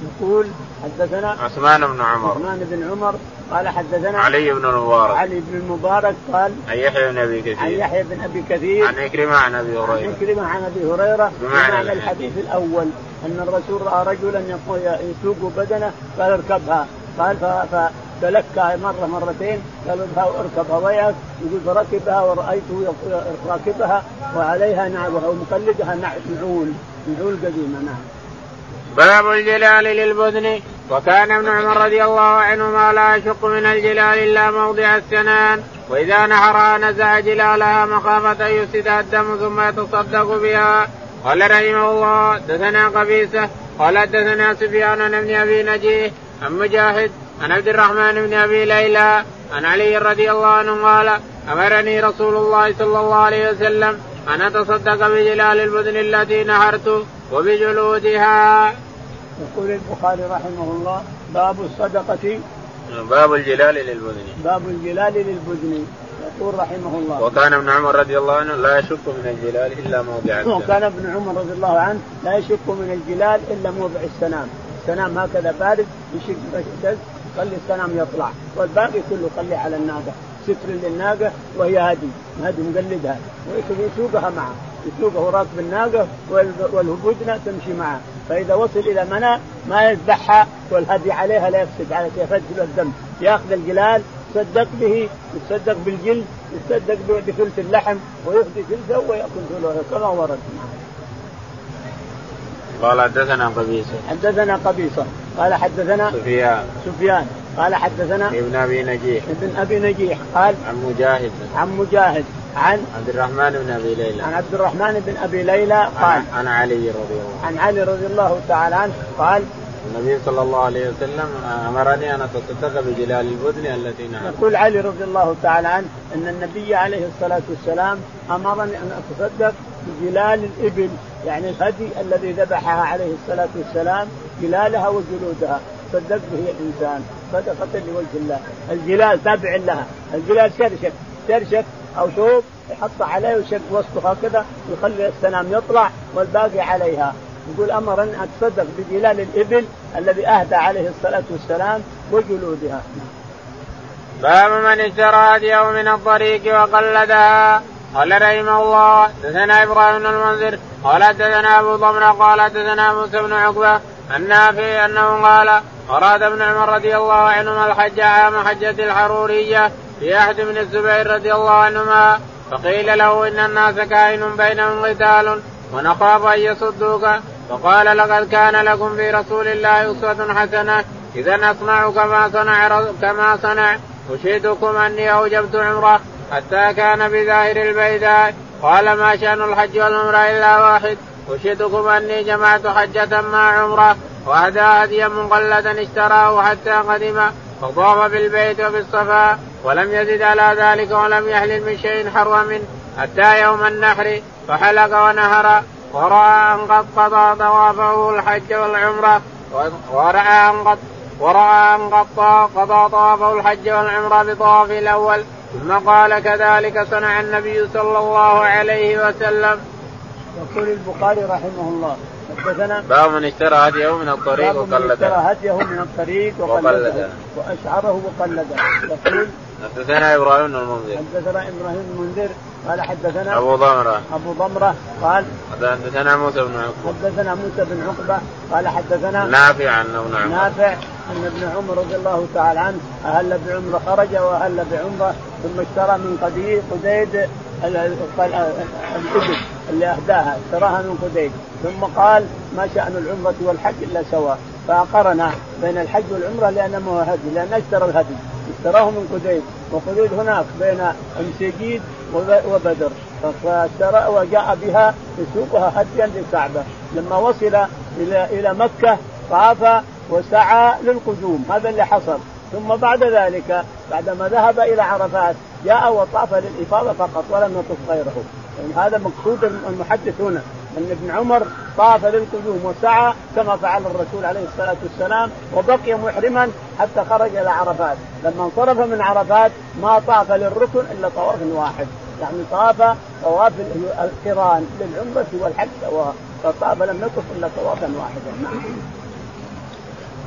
يقول حدثنا عثمان بن عمر. عثمان بن عمر قال حدثنا علي بن المبارك. علي بن المبارك قال عن يحيى بن أبي كثير. عن يحيى بن أبي كثير. عن إكرمة عن أبي هريرة. عن إكرمة عن أبي هريرة. بمعنى, الحديث. الأول أن الرسول رأى رجلا يسوق بدنه قال اركبها. قال فتلكى مرة مرتين قال اركبها وياك يقول فركبها ورأيته راكبها وعليها نعل وهو مقلدها نعول. نعول قديمة نعم. باب الجلال للبدن. وكان ابن عمر رضي الله عنهما لا يشق من الجلال إلا موضع السنان. وإذا نحرها نزع جلالها مخافة أن يفسدها الدم ثم يتصدق بها. قال رحمه الله دثنا قبيسه قال دثنا سفيان عن ابن أبي نجيه عن مجاهد عن عبد الرحمن بن أبي ليلى عن علي رضي الله عنه قال أمرني رسول الله صلى الله عليه وسلم أن أتصدق بجلال البدن التي نهرت وبجلودها. يقول البخاري رحمه الله باب الصدقة. باب الجلال للبدن باب الجلال للبدن يقول رحمه الله. وكان ابن عمر رضي الله عنه لا يشك من الجلال إلا موضع السنام. وكان ابن عمر رضي الله عنه لا يشك من الجلال إلا موضع السنام. السنام هكذا بارد يشق خلي السنام يطلع. والباقي كله خليه على الناقة. ستر للناقة وهي هدي هدي مقلدها. ويسوقها معه. يسوقه راكب الناقه والهبودنه تمشي معه. فإذا وصل إلى منى ما يذبحها والهدي عليها لا يفسد على يفسد الدم. يأخذ الجلال يتصدق به يتصدق بالجلد يتصدق بثلث اللحم ويهدي ثلثه ويأكل ثلثه. كما ورد. قال حدثنا قبيصة. حدثنا قبيصة. قال حدثنا سفيان. سفيان. قال حدثنا ابن أبي نجيح. ابن أبي نجيح. قال عن مجاهد. عن مجاهد. عن عبد الرحمن بن أبي ليلى. عن عبد الرحمن بن أبي ليلى قال عن علي رضي الله عن علي رضي الله تعالى عنه قال النبي صلى الله عليه وسلم أمرني أن أتصدق بجلال البدن التي نهر يقول علي رضي الله تعالى عنه إن النبي عليه الصلاة والسلام أمرني أن أتصدق بجلال الإبل يعني الهدي الذي ذبحها عليه الصلاة والسلام جلالها وجلودها. صدق به الإنسان صدقة لوجه الله. الجلال تابع لها. الجلال شرشك شرشك أو ثوب يحط عليه ويشق وسطه هكذا ويخلي السنام يطلع والباقي عليها يقول أمر أن أتصدق بجلال الإبل الذي أهدى عليه الصلاة والسلام وجلودها. باب من اشترى هديه من الطريق وقلدها قال رحمه الله دثنا إبراهيم بن المنذر قال دثنا أبو ضمر قال دثنا موسى بن عقبة النافع أنه قال أراد ابن عمر رضي الله عنهما الحج عام حجة الحرورية في احد من الزبير رضي الله عنهما فقيل له إن الناس كائن بينهم قتال ونخاف أن يصدوك فقال لقد كان لكم في رسول الله أسوة حسنة إذا أصنع كما صنع كما صنع أشهدكم أني أوجبت عمرة حتى كان بظاهر البيداء قال ما شأن الحج والعمرة إلا واحد أشهدكم أني جمعت حجة مع عمرة وأهدى هديا مقلدا اشتراه حتى قدم فطاف بالبيت وبالصفا ولم يزد على ذلك ولم يحلل من شيء حرم منه. حتى يوم النحر فحلق ونهر ورأى أن قد قضى طوافه الحج والعمرة ورأى أن قد ورأى أن قد قضى طوافه الحج والعمرة بطواف الأول. ثم قال كذلك صنع النبي صلى الله عليه وسلم. يقول البخاري رحمه الله حدثنا باب من اشترى هديه من الطريق وقلده. اشترى هديه من الطريق وقلده. وأشعره وقلده. يقول حدثنا إبراهيم بن المنذر. حدثنا إبراهيم بن المنذر قال حدثنا أبو ضمرة. أبو ضمرة قال حدثنا موسى بن عقبة. حدثنا موسى بن عقبة قال حدثنا نافع عن ابن عمر. نافع ان ابن عمر رضي الله تعالى عنه أهل بعمره خرج وأهل بعمرة ثم اشترى من قديد قديد الإبل اللي أهداها اشتراها من قديد ثم قال ما شأن العمرة والحج إلا سواء فقرن بين الحج والعمرة لأنه هو هدي لأن أشترى الهدي. اشتراه من قديد وقديد هناك بين امسيجيد وبدر. فاشترى وجاء بها يسوقها هديا للكعبة. لما وصل إلى إلى مكة طاف وسعى للقدوم. هذا اللي حصل. ثم بعد ذلك بعدما ذهب إلى عرفات جاء وطاف للإفاضة فقط ولم يطف غيره. يعني هذا مقصود المحدث هنا. أن ابن عمر طاف للقدوم وسعى كما فعل الرسول عليه الصلاة والسلام وبقي محرما حتى خرج إلى عرفات، لما انصرف من عرفات ما طاف للركن إلا طواف واحد، يعني طاف طواف القران للعمرة والحج سواء، فطاف لم يطف إلا طوافا واحدا، نعم.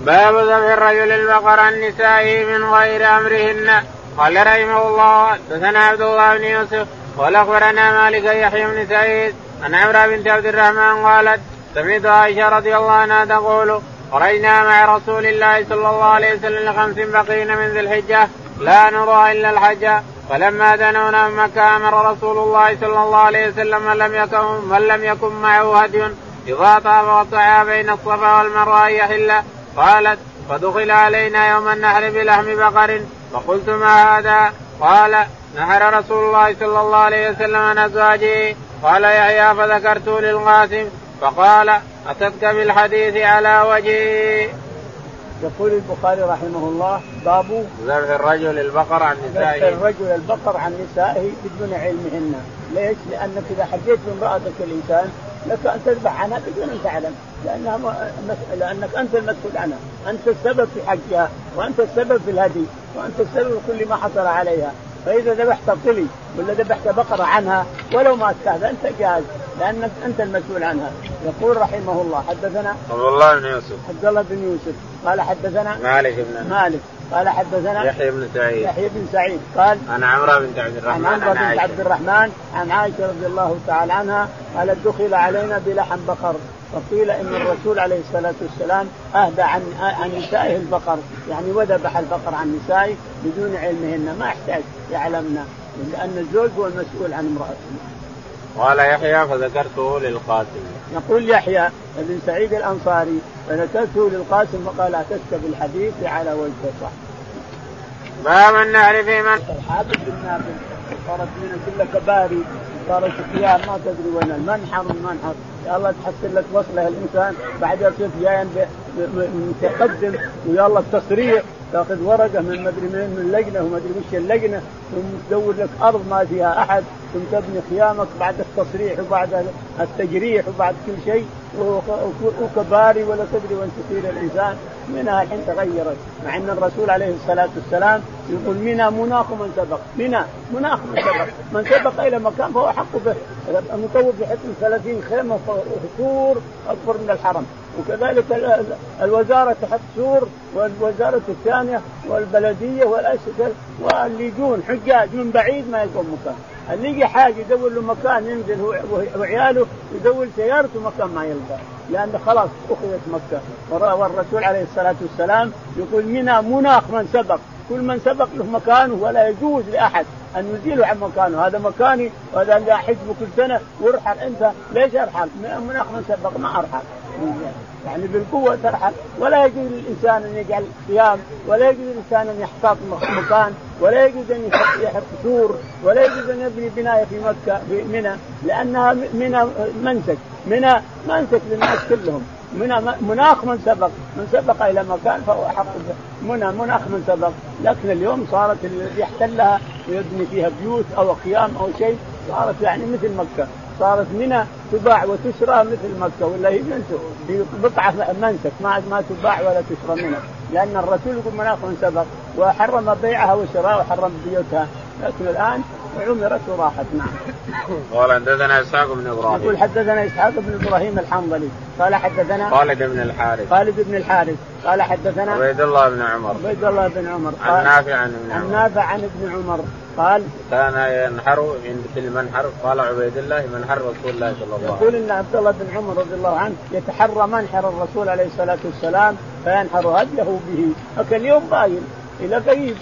باب ذبح الرجل البقر عن نسائه من غير أمرهن. قال رحمه الله حدثنا عبد الله بن يوسف قال أخبرنا مالك يحيى بن سعيد عن عمرو بنت عبد الرحمن قالت سمعت عائشة رضي الله عنها تقول خرجنا مع رسول الله صلى الله عليه وسلم لخمس بقين من ذي الحجة لا نرى إلا الحج. فلما دنونا مكة أمر رسول الله صلى الله عليه وسلم من لم يكن من لم يكن معه هدي. إذا طاف وسعى بين الصفا والمروة أن يحل. قالت فدخل علينا يوم النحر بلحم بقر. فقلت ما هذا؟ قال نحر رسول الله صلى الله عليه وسلم عن أزواجه. قال يحيى فذكرت للقاسم فقال أتتك بالحديث على وجهي. يقول البخاري رحمه الله باب ذبح الرجل البقر عن نسائه. ذبح الرجل البقر عن نسائه بدون علمهن، ليش؟ لأنك إذا حجيت بامرأتك الإنسان لك أن تذبح عنها بدون أن تعلم. لأنها م... لأنك أنت المسؤول عنها، أنت السبب في حجها وأنت السبب في الهدي وأنت السبب في كل ما حصل عليها، فإذا ذبحت طلي ولا ذبحت بقرة عنها ولو ما استهدنت جاز لأنك أنت المسؤول عنها. يقول رحمه الله حدثنا عبد الله بن يوسف. عبد الله بن يوسف. قال حدثنا مالك بن مالك. قال حدثنا يحيى بن سعيد. يحيى بن سعيد. قال عن عمرو بنت عبد الرحمن عن عمرو بنت عبد الرحمن عن عائشة رضي الله تعالى عنها قالت دخل علينا بلحم بقر. فقيل إن الرسول عليه الصلاة والسلام أهدى عن عن نسائه البقر يعني وذبح البقر عن نسائه بدون علمهن ما يحتاج يعلمنا لأن الزوج هو المسؤول عن امرأته. قال يحيى فذكرته للقاسم. يقول يحيى بن سعيد الأنصاري فذكرته للقاسم فقال أتتك بالحديث على وجه صح. باب النهر في من الحابس بالنابل صارت من كل كباري صارت خيار ما تدري وين المنحر المنحر. يا الله تحسن لك وصلة الإنسان بعد يصير جاي متقدم ويا الله التصريح تاخذ ورقة من مدري من من لجنة ومدري وش اللجنة ثم تدور لك أرض ما فيها أحد ثم تبني خيامك بعد التصريح وبعد التجريح وبعد كل شيء. وكباري ولا تدري وين تسير الإنسان منها الحين تغيرت. مع أن الرسول عليه الصلاة والسلام يقول منى مناخ من سبق. منى مناخ من سبق. من سبق إلى مكان فهو حق به. المطوف بحكم 30 خيمة سور أكبر من الحرم. وكذلك الوزارة تحت سور والوزارة الثانية والبلدية والأشكال واللي حجاج من بعيد ما يلقون مكان اللي يجي حاجة يدور له مكان ينزل هو وعياله يدور سيارته مكان ما يلقى. لأن خلاص أخذت مكة. والرسول عليه الصلاة والسلام يقول منى مناخ من سبق. كل من سبق له مكانه ولا يجوز لأحد أن يزيله عن مكانه. هذا مكاني وهذا اللي احجبه كل سنة وارحل أنت. ليش أرحل؟ مناخ من سبق ما أرحل. يعني بالقوة ترحل. ولا يجوز للإنسان أن يجعل صيام ولا يجوز للإنسان أن يحتاط مكان ولا يجوز أن يحط سور ولا يجوز أن يبني بناية في مكة في منى لأنها منى منسك. منى منسك للناس كلهم. منى مناخ من سبق. من سبق إلى مكان فهو أحق منى مناخ من سبق. لكن اليوم صارت الذي يحتلها ويبني فيها بيوت أو خيام أو شيء صارت يعني مثل مكة. صارت منى تباع وتشرى مثل مكة ولا هي في بقعة منسك ما ما تباع ولا تشرى منها لأن الرسول يقول مناخ سبق وحرم بيعها وشراء وحرم بيوتها لكن الآن عمرت وراحت نعم. قال حدثنا إسحاق بن إبراهيم. يقول حدثنا إسحاق بن إبراهيم الحنظلي قال حدثنا خالد بن الحارث. خالد بن الحارث قال حدثنا عبيد الله بن عمر. عبيد الله بن عمر. عن نافع عن ابن عمر. عن نافع عن ابن عمر قال كان ينحر عند كل منحر قال عبيد الله منحر رسول الله صلى الله عليه وسلم. يقول إن عبد الله بن عمر رضي الله عنه يتحرى منحر الرسول عليه الصلاة والسلام فينحر هديه به، لكن اليوم باين إلى قريب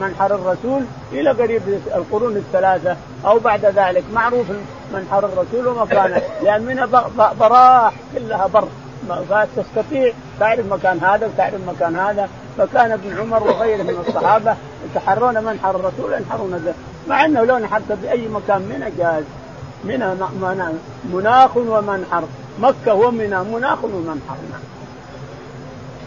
منحر الرسول إلى قريب القرون الثلاثة أو بعد ذلك. معروف منحر الرسول ومكانه [LAUGHS] لأن من براح كلها بر. فتستطيع تعرف مكان هذا وتعرف مكان هذا. فكان ابن عمر وغيره من الصحابة يتحرون منحر الرسول ينحرون مع إنه لو نحرت باي مكان منى جاز. منى مناخ ومنحر. مكة ومنى مناخ ومنحر.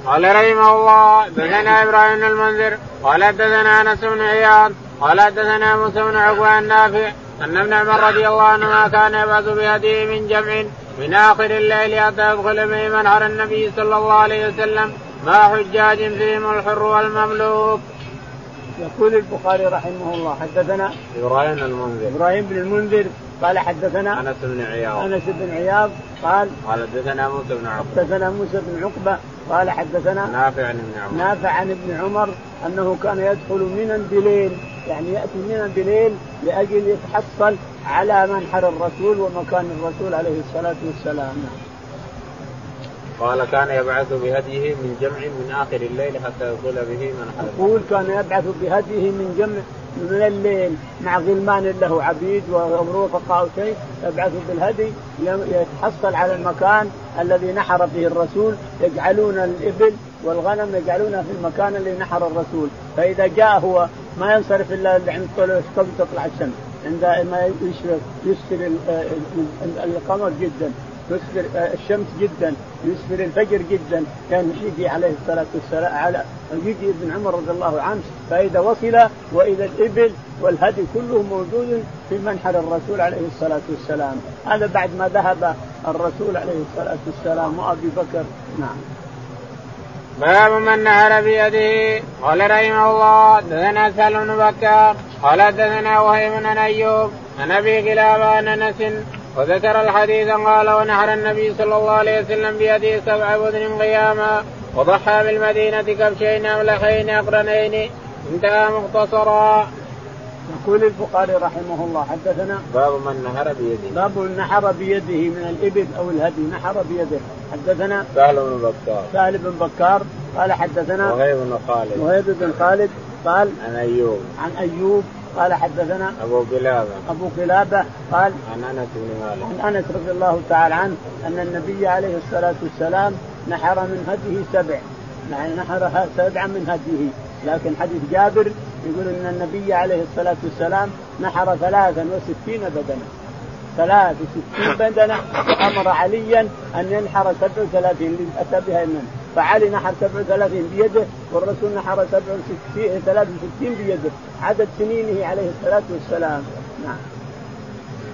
قال رحمه الله دثنا إبراهيم المنذر قال دثنا أنس بن عياض قال دثنا موسى بن عقبة النافع أن ابن عمر رضي الله عنهما كان يبعث بهديه من جمع من آخر الليل حتى يدخل به منحر النبي صلى الله عليه وسلم مع حجاج فيهم الحر والمملوك. يقول البخاري رحمه الله حدثنا إبراهيم بن المنذر. إبراهيم بن المنذر قال حدثنا أنس بن عياض. أنس بن عياض قال قال حدثنا موسى بن عقبة. حدثنا موسى بن عقبة قال حدثنا نافع عن ابن عمر. نافع عن ابن عمر أنه كان يدخل من بليل يعني يأتي من بليل لأجل يتحصل على منحر الرسول ومكان الرسول عليه الصلاة والسلام. قال كان يبعث بهديه من جمع من آخر الليل حتى يدخل به منحر يقول كان يبعث بهديه من جمع من الليل مع غلمان له عبيد ورفقاء شيء يبعثوا بالهدي يتحصل على المكان الذي نحر فيه الرسول يجعلون الإبل والغنم يجعلونها في المكان الذي نحر الرسول. فإذا جاء هو ما ينصرف إلا عند قبل تطلع الشمس عندما يشرق يسفر القمر جدا. يسفر الشمس جدا يسفر الفجر جدا. كان يجي عليه الصلاة والسلام على يجي ابن عمر رضي الله عنه فإذا وصل واذا الإبل والهدي كله موجود في منحر الرسول عليه الصلاة والسلام. هذا بعد ما ذهب الرسول عليه الصلاة والسلام وأبي بكر. نعم. باب من نهر بيده. قال رحمه الله دثنا سهل بن بكر قال دثنا وهيب بن أيوب عن أبي كلابه عن أنس وذكر الحديث قال ونهر النبي صلى الله عليه وسلم بيده سبع بدن قياما وضحى بالمدينة كبشين أملحين أقرنين. انتهى مختصرا. يقول البخاري رحمه الله حدثنا باب من نحر بيده. باب نحر بيده من الإبل أو الهدي. نحر بيده. حدثنا سهل بن بكار. سهل بن بكار. قال حدثنا وهيب بن خالد. وهيب بن خالد قال عن أيوب. عن أيوب قال حدثنا أبو قلابه أبو قلابه قال عن أنس بن مالك. عن أنس رضي الله تعالى عنه أن النبي عليه الصلاة والسلام نحر من هديه سبع. يعني نحر سبعا من هديه. لكن حديث جابر يقول إن النبي عليه الصلاة والسلام نحر ثلاثا وستين بدنه ثلاث وستين بدنه وامر عليا أن ينحر سبع وثلاثين اتى بها من فعلي نحر سبع وثلاثين بيده والرسول نحر سبع ثلاث وستين بيده. عدد سنينه عليه الصلاة والسلام. نعم.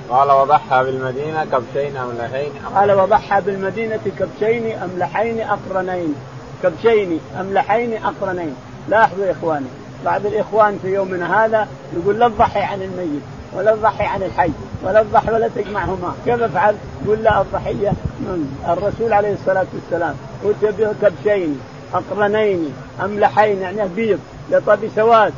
قال وضحى بالمدينة كبشين أملحين. قال وضحى بالمدينة كبشين أملحين أقرنين. كبشين أملحين أقرنين. لاحظوا يا إخواني بعض الإخوان في يومنا هذا يقول لا تضحي عن الميت. ولا تضحي عن الحي ولا تضحي ولا تجمعهما. كيف أفعل؟ يقول لا الضحية. الرسول عليه الصلاة والسلام اتي به كبشين أقرنين أملحين يعني بيض لطبي سواد.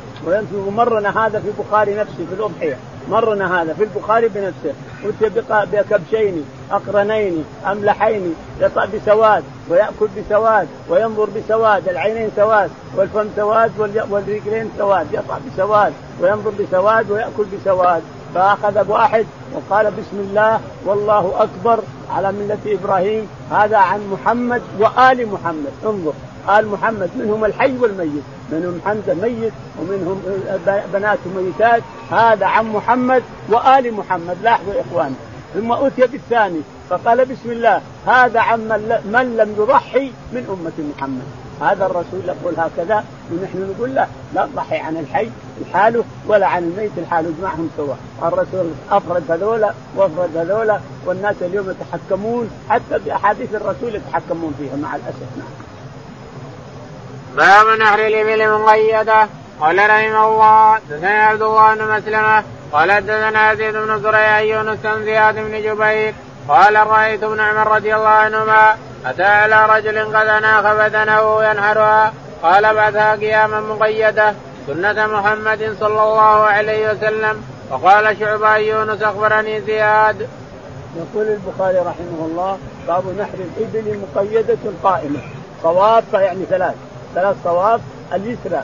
ومرنا هذا في البخاري نفسه في الأضحية. مرنا هذا في البخاري بنفسه. أتي بكبشين أقرنين أملحين يطأ بسواد ويأكل بسواد وينظر بسواد العينين سواد والفم سواد والرجلين سواد يطأ بسواد وينظر بسواد ويأكل بسواد. فأخذ واحد وقال بسم الله والله أكبر على ملة إبراهيم. هذا عن محمد وآل محمد. انظر آل محمد منهم الحي والميت منهم حمزة ميت ومنهم بنات ميتات. هذا عن محمد وآل محمد. لاحظوا يا إخوان. ثم أتي بالثاني فقال بسم الله هذا عن من لم يضحي من أمة محمد. هذا الرسول يقول هكذا ونحن نقول له لا تضحي عن الحي لحاله ولا عن الميت لحاله اجمعهم سوا. الرسول أفرد هذولا وأفرد هذولا والناس اليوم يتحكمون حتى باحاديث الرسول يتحكمون فيها مع الأسف. نعم. باب نحر الإبل مقيده قال رحمه الله حدثنا عبد الله بن مسلمة قال حدثنا يزيد بن زريع يونس بن زياد بن جبير قال رايت ابن عمر رضي الله عنهما أتى على رجل قد أناخ بدنه ينحرها قال بعثها قياما مقيدة سنة محمد صلى الله عليه وسلم. وقال شعبة يونس أخبرني زياد. يقول البخاري رحمه الله باب نحر الإبل مقيدة قائمة صواب يعني ثلاث. ثلاث صواب اليسرى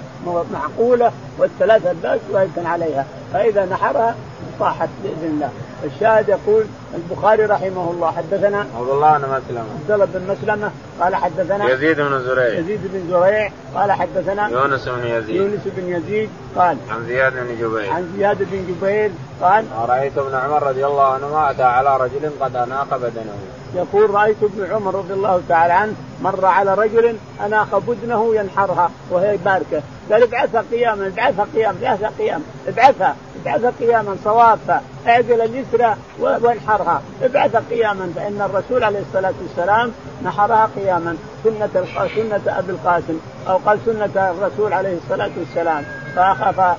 معقولة والثلاثة باس وأيضا عليها. فإذا نحرها صاحت بإذن الله. الشاهد يقول البخاري رحمه الله حدثنا عبد الله بن مسلمة. عبد الله بن مسلمة قال حدثنا يزيد بن زريع. يزيد بن زريع قال حدثنا يونس بن يزيد. يونس بن يزيد قال عن زياد بن جبير. عن زياد بن جبير قال رأيت ابن عمر رضي الله عنهما أتى على رجل قد أناق بدنه. يقول رأيت ابن عمر رضي الله تعالى عنه مر على رجل اناخ بدنه ينحرها وهي باركة. قال ابعثها قياما ابعثها قياما ابعثها قياما ابعثها. ابعثها قياما صوابا اعدل اليسرى وانحرها. ابعثها قياما فإن الرسول عليه الصلاة والسلام نحرها قياما. سنة سنة أبي القاسم أو قال سنة الرسول عليه الصلاة والسلام. فأخاف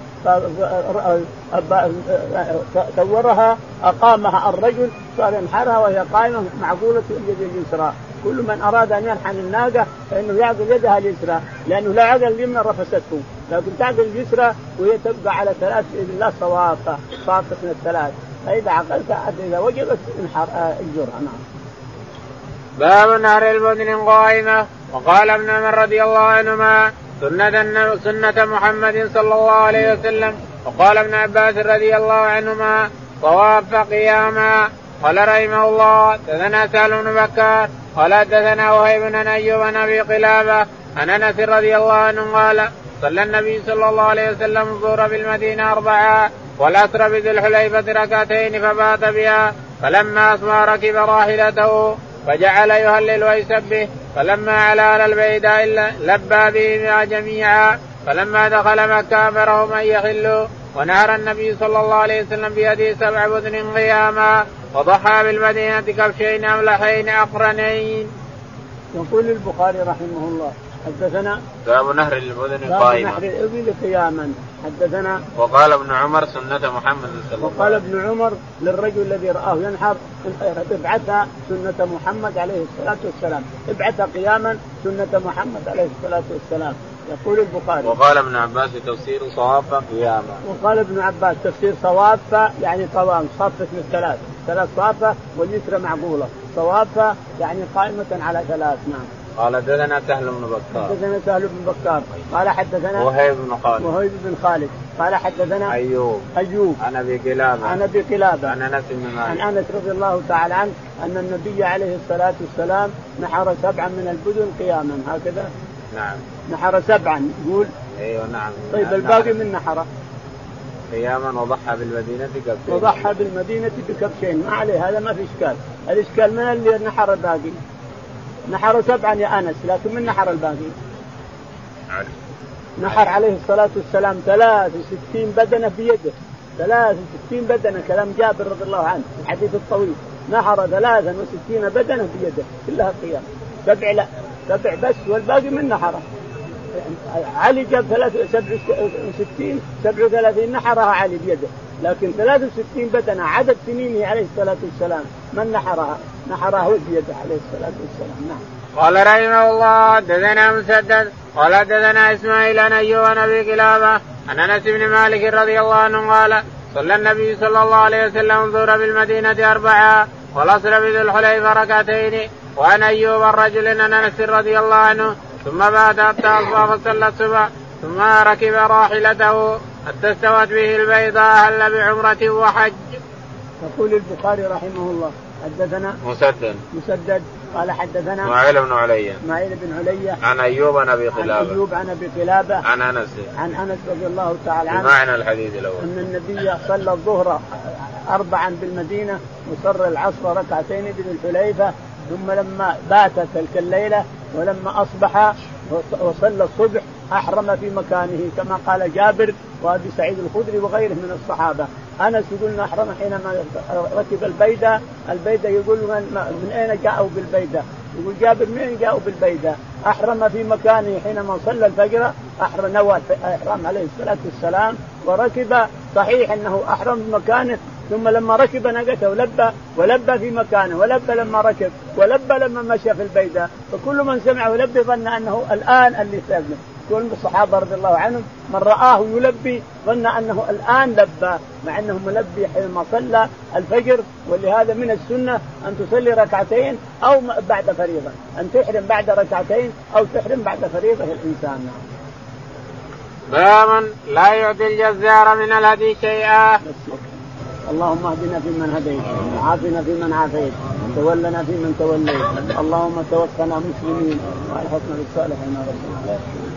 صورها أقامها الرجل صار ينحرها وهي قائمة معقولة اليد اليسرى. كل من أراد أن ينحن الناقة فإنه يعقل يدها اليسرى لأنه لا عقل اليمنى رفسته. لكن تعقل اليسرى وهي تبقى على ثلاث باذن الله صوابه صافه من الثلاث. فإذا عقلت إذا وجبت انحر اجرها نعم. باب نهر البدن قائمة. وقال ابن عمر رضي الله عنهما سنة سنة محمد صلى الله عليه وسلم. وقال ابن عباس رضي الله عنهما طواف قياما. قال رحمه الله دثنا سهل بن بكار. قال حدثنا وهيب بن أيوب بن أبي قلابة. عن أنس رضي الله عنه قال صلى النبي صلى الله عليه وسلم الظهر بالمدينة أربعة والاسرى بذي الحليفه ركعتين فبات بها. فلما اصبح ركب راحلته فجعل يهلل ويسبه فلما على على البيداء لبى بهما جميعا. فلما دخل مكة أمرهم أن يحلوا. ونهر النبي صلى الله عليه وسلم بيده سبع بدن قياما. وضحى بالمدينة كبشين أملحين أقرنين. يقول البخاري رحمه الله حدثنا باب نهر البدن قائما باب نهر الابل قياما. حدثنا وقال ابن عمر سنة محمد صلى الله عليه وسلم. وقال ابن عمر للرجل الذي رآه ينحر ابعثها سنة محمد عليه الصلاة والسلام. ابعثها قياما سنة محمد عليه الصلاة والسلام. يقول البخاري. وقال ابن عباس تفسير صواف قياما. وقال ابن عباس تفسير صواف يعني قوام صافة من ثلاث ثلاث صافة واليسرى معقولة. صواف يعني قائمة على ثلاث نعم. قال حدثنا سهل بن بكار. حدثنا سهل بن بكار. قال حدثنا وهيب بن خالد. وهيب بن خالد. قال حدثنا أيوب. أيوب. عن أبي قلابة. عن أبي قلابة. عن أنس بن مالك. عن أنس رضي الله تعالى عنه أن النبي عليه الصلاة والسلام نحر سبعا من البدن قياما. هكذا؟ نعم. نحر سبعا. يقول؟ أيوه نعم. طيب نعم. الباقي من نحره؟ قياما وضحى بالمدينة كبشين وضحى بالمدينة بكبشين. ما عليه هذا ما في إشكال. الإشكال من اللي نحر الباقي؟ نحر سبعا يا أنس لكن من نحر الباقي؟ عارف. نحر عليه الصلاة والسلام 63 بدنة بيده. 63 بدنة كلام جابر رضي الله عنه الحديث الطويل. نحر 63 بدنة بيده كلها قيام. سبع لا سبع بس والباقي من نحره علي جاب 67 37 نحرها علي بيده. لكن 63 بدنة عدد سنينه عليه الصلاة والسلام من نحرها؟ نحرها هو بيده عليه الصلاة والسلام نعم. قال رحمه الله حدثنا مسدد قال حدثنا إسماعيل عن أيوب عن أبي قلابه عن أنس بن مالك رضي الله عنه قال صلى النبي صلى الله عليه وسلم الظهر بالمدينة أربعة والاصل بذي الحليفه ركعتين وعن أيوب الرجل عن أنس رضي الله عنه ثم بات حتى اصبح فصلى الصبح ثم ركب راحلته حتى استوت به البيضاء هل بعمرة وحج. يقول البخاري رحمه الله حدثنا مسدد. مسدد. قال حدثنا اسماعيل بن علي. اسماعيل بن علي. عن أيوب عن أبي عن قلابة. أيوب عن أبي قلابة. عن أنس. عن أنس رضي الله تعالى عنه. بمعنى الحديث الأول. أن النبي صلى الظهر اربعا بالمدينة وصلى العصر ركعتين بذي الحليفة ثم لما بات تلك الليلة ولما أصبح وصلى الصبح أحرم في مكانه كما قال جابر. وأبي سعيد الخدري وغيره من الصحابة. أنس يقول أحرم حينما ركب البيدة. البيدة يقول من, من أين جاءوا بالبيدة؟ يقول جابر من أين جاءوا بالبيدة؟ أحرم في مكانه حينما صلى الفجر أحرم نوى إحرام عليه الصلاة والسلام وركب. صحيح إنه أحرم مكانه ثم لما ركب ناقته لبى ولبى في مكانه ولبى لما ركب ولبى لما مشى في البيداء فكل من سمعه يلبي ظن أنه الآن اللي استاذنه كل الصحابة رضي الله عنهم من رآه يلبي ظن أنه الآن لبى مع أنه ملبي حينما صلى الفجر ولهذا من السنة أن تصلي ركعتين أو بعد فريضة، أن تحرم بعد ركعتين أو تحرم بعد فريضة الانسان. باب لا يعطي الجزار من الهدي شيئا. اللهم اهدنا فيمن هديت وعافنا فيمن عافيت وتولنا فيمن توليت اللهم توفنا مسلمين وألحقنا بالصالحين يا رب العالمين